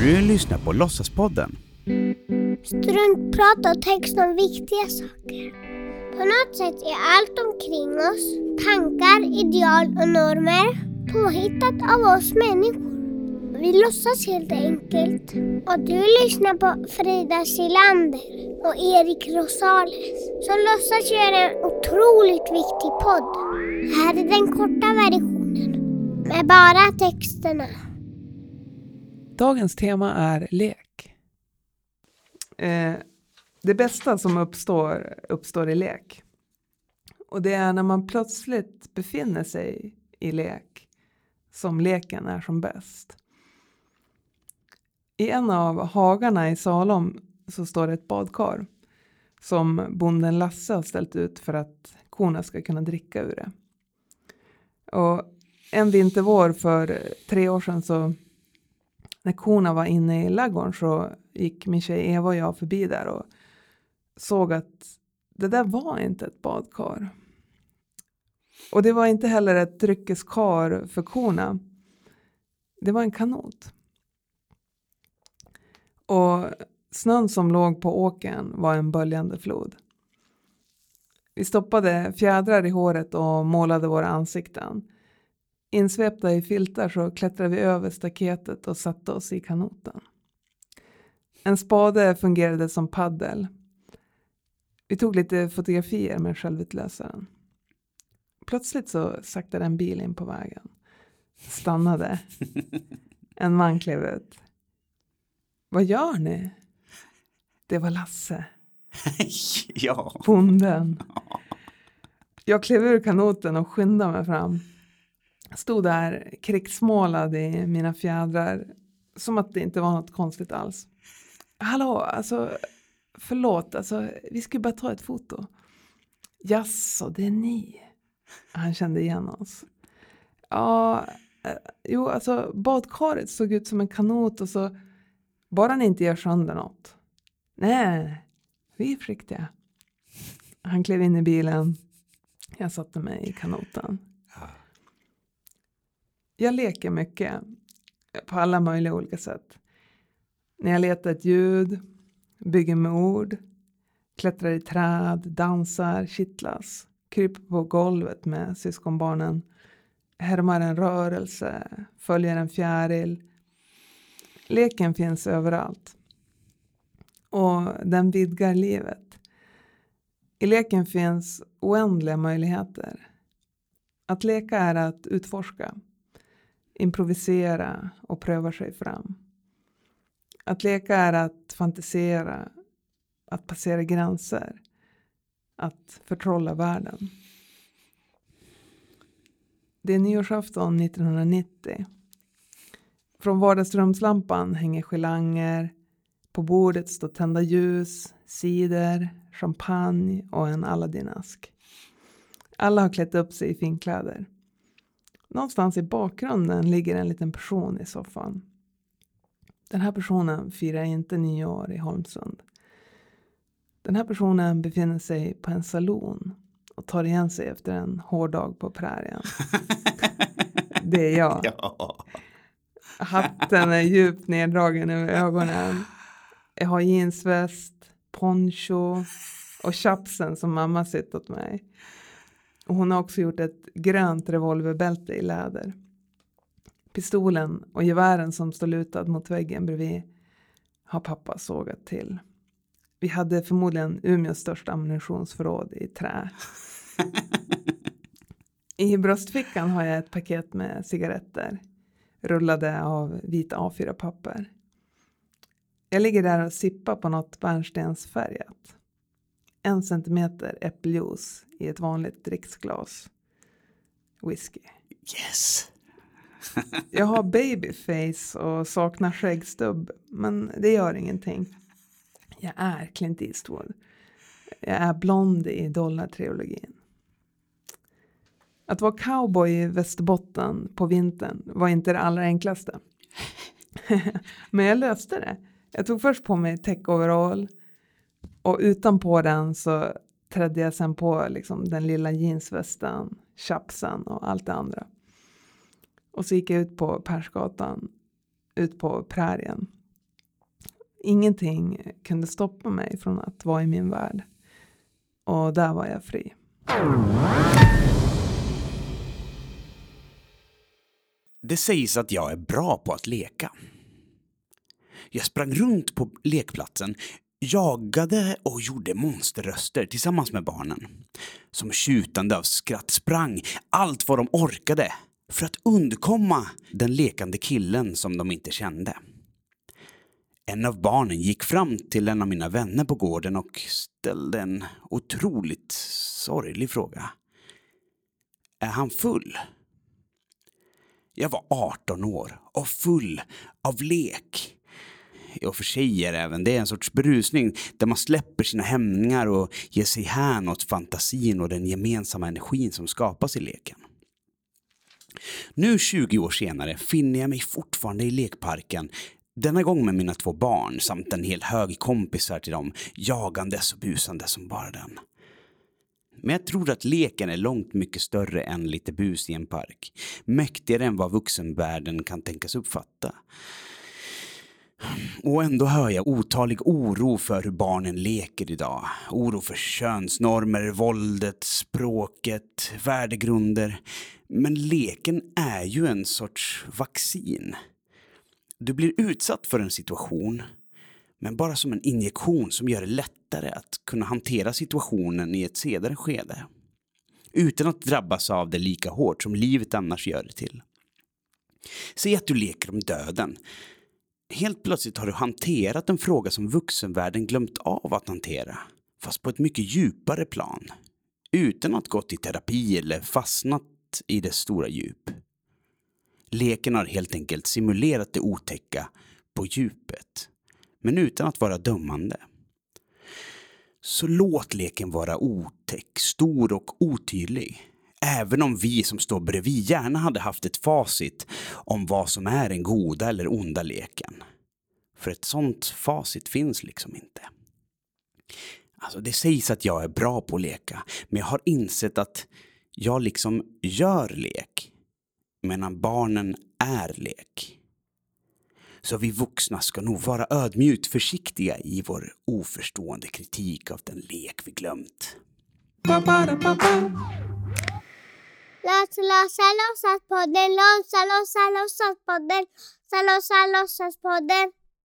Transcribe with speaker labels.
Speaker 1: Du lyssnar på Låtsaspodden.
Speaker 2: Struntprat och text om viktiga saker. På något sätt är allt omkring oss, tankar, ideal och normer, påhittat av oss människor. Vi låtsas helt enkelt. Och du lyssnar på Frida Silander och Erik Rosales som låtsas göra en otroligt viktig podd. Här är den korta versionen med bara texterna.
Speaker 3: Dagens tema är lek. Eh, det bästa som uppstår, uppstår i lek. Och det är när man plötsligt befinner sig i lek som leken är som bäst. I en av hagarna i Salom så står det ett badkar som bonden Lasse har ställt ut för att korna ska kunna dricka ur det. Och en vintervår för tre år sedan så när korna var inne i laggården så gick min tjej Eva och jag förbi där och såg att det där var inte ett badkar. Och det var inte heller ett dryckeskar för korna. Det var en kanot. Och snön som låg på åken var en böljande flod. Vi stoppade fjädrar i håret och målade våra ansikten. Insvepta i filtar så klättrade vi över staketet och satte oss i kanoten. En spade fungerade som paddel. Vi tog lite fotografier med självutlösaren. Plötsligt så saktade en bil in på vägen. Stannade. En man klev ut. Vad gör ni? Det var Lasse.
Speaker 1: ja.
Speaker 3: Bonden. Jag klev ur kanoten och skyndade mig fram. Stod där krigsmålad i mina fjädrar. Som att det inte var något konstigt alls. Hallå, alltså förlåt, alltså vi skulle bara ta ett foto. Jaså, det är ni? Han kände igen oss. Ja, eh, jo, alltså badkaret såg ut som en kanot och så bara ni inte gör sönder något. Nej, vi är försiktiga. Han klev in i bilen. Jag satte mig i kanoten. Jag leker mycket på alla möjliga olika sätt. När jag letar ett ljud, bygger med ord, klättrar i träd, dansar, kittlas, kryper på golvet med syskonbarnen, härmar en rörelse, följer en fjäril. Leken finns överallt. Och den vidgar livet. I leken finns oändliga möjligheter. Att leka är att utforska, improvisera och pröva sig fram. Att leka är att fantisera, att passera gränser, att förtrolla världen. Det är nyårsafton 1990. Från vardagsrumslampan hänger gelanger, på bordet står tända ljus, cider, champagne och en Aladdin-ask. Alla har klätt upp sig i finkläder. Någonstans i bakgrunden ligger en liten person i soffan. Den här personen firar inte nyår i Holmsund. Den här personen befinner sig på en salon och tar igen sig efter en hård dag på prärien. Det är jag.
Speaker 1: ja.
Speaker 3: Hatten är djupt neddragen över ögonen. Jag har jeansväst, poncho och chapsen som mamma sytt åt mig. Och hon har också gjort ett grönt revolverbälte i läder. Pistolen och gevären som står lutad mot väggen bredvid har pappa sågat till. Vi hade förmodligen Umeås största ammunitionsförråd i trä. I bröstfickan har jag ett paket med cigaretter rullade av vita A4-papper. Jag ligger där och sippar på något bärnstensfärgat. En centimeter äppeljuice i ett vanligt dricksglas. Whisky.
Speaker 1: Yes.
Speaker 3: Jag har babyface och saknar skäggstubb, men det gör ingenting. Jag är Clint Eastwood. Jag är blond i dollartrilogin. Att vara cowboy i Västerbotten på vintern var inte det allra enklaste. Men jag löste det. Jag tog först på mig tech-overall och utanpå den så trädde jag sen på liksom den lilla jeansvästen, chapsen och allt det andra. Och så gick jag ut på Persgatan, ut på prärien. Ingenting kunde stoppa mig från att vara i min värld. Och där var jag fri.
Speaker 1: Det sägs att jag är bra på att leka. Jag sprang runt på lekplatsen, jagade och gjorde monsterröster tillsammans med barnen. Som tjutande av skratt sprang allt vad de orkade för att undkomma den lekande killen som de inte kände. En av barnen gick fram till en av mina vänner på gården och ställde en otroligt sorglig fråga. Är han full? Jag var 18 år och full av lek. Och för sig är även, det är en sorts berusning där man släpper sina hämningar och ger sig hän åt fantasin och den gemensamma energin som skapas i leken. Nu 20 år senare finner jag mig fortfarande i lekparken denna gång med mina två barn samt en hel hög kompisar till dem, jagandes och busande som bara den. Men jag tror att leken är långt mycket större än lite bus i en park. Mäktigare än vad vuxenvärlden kan tänkas uppfatta. Och ändå hör jag otalig oro för hur barnen leker idag. Oro för könsnormer, våldet, språket, värdegrunder. Men leken är ju en sorts vaccin. Du blir utsatt för en situation, men bara som en injektion som gör det lättare att kunna hantera situationen i ett senare skede. Utan att drabbas av det lika hårt som livet annars gör det till. Säg att du leker om döden. Helt plötsligt har du hanterat en fråga som vuxenvärlden glömt av att hantera, fast på ett mycket djupare plan. Utan att gått i terapi eller fastnat i dess stora djup. Leken har helt enkelt simulerat det otäcka på djupet, men utan att vara dömande. Så låt leken vara otäck, stor och otydlig. Även om vi som står bredvid gärna hade haft ett facit om vad som är den goda eller onda leken. För ett sånt facit finns liksom inte. Alltså det sägs att jag är bra på att leka, men jag har insett att jag liksom gör lek medan barnen är lek. Så vi vuxna ska nog vara ödmjukt försiktiga i vår oförstående kritik av den lek vi glömt.
Speaker 2: Los, los celosas poder, los celosas, los poder, celosas, los poder.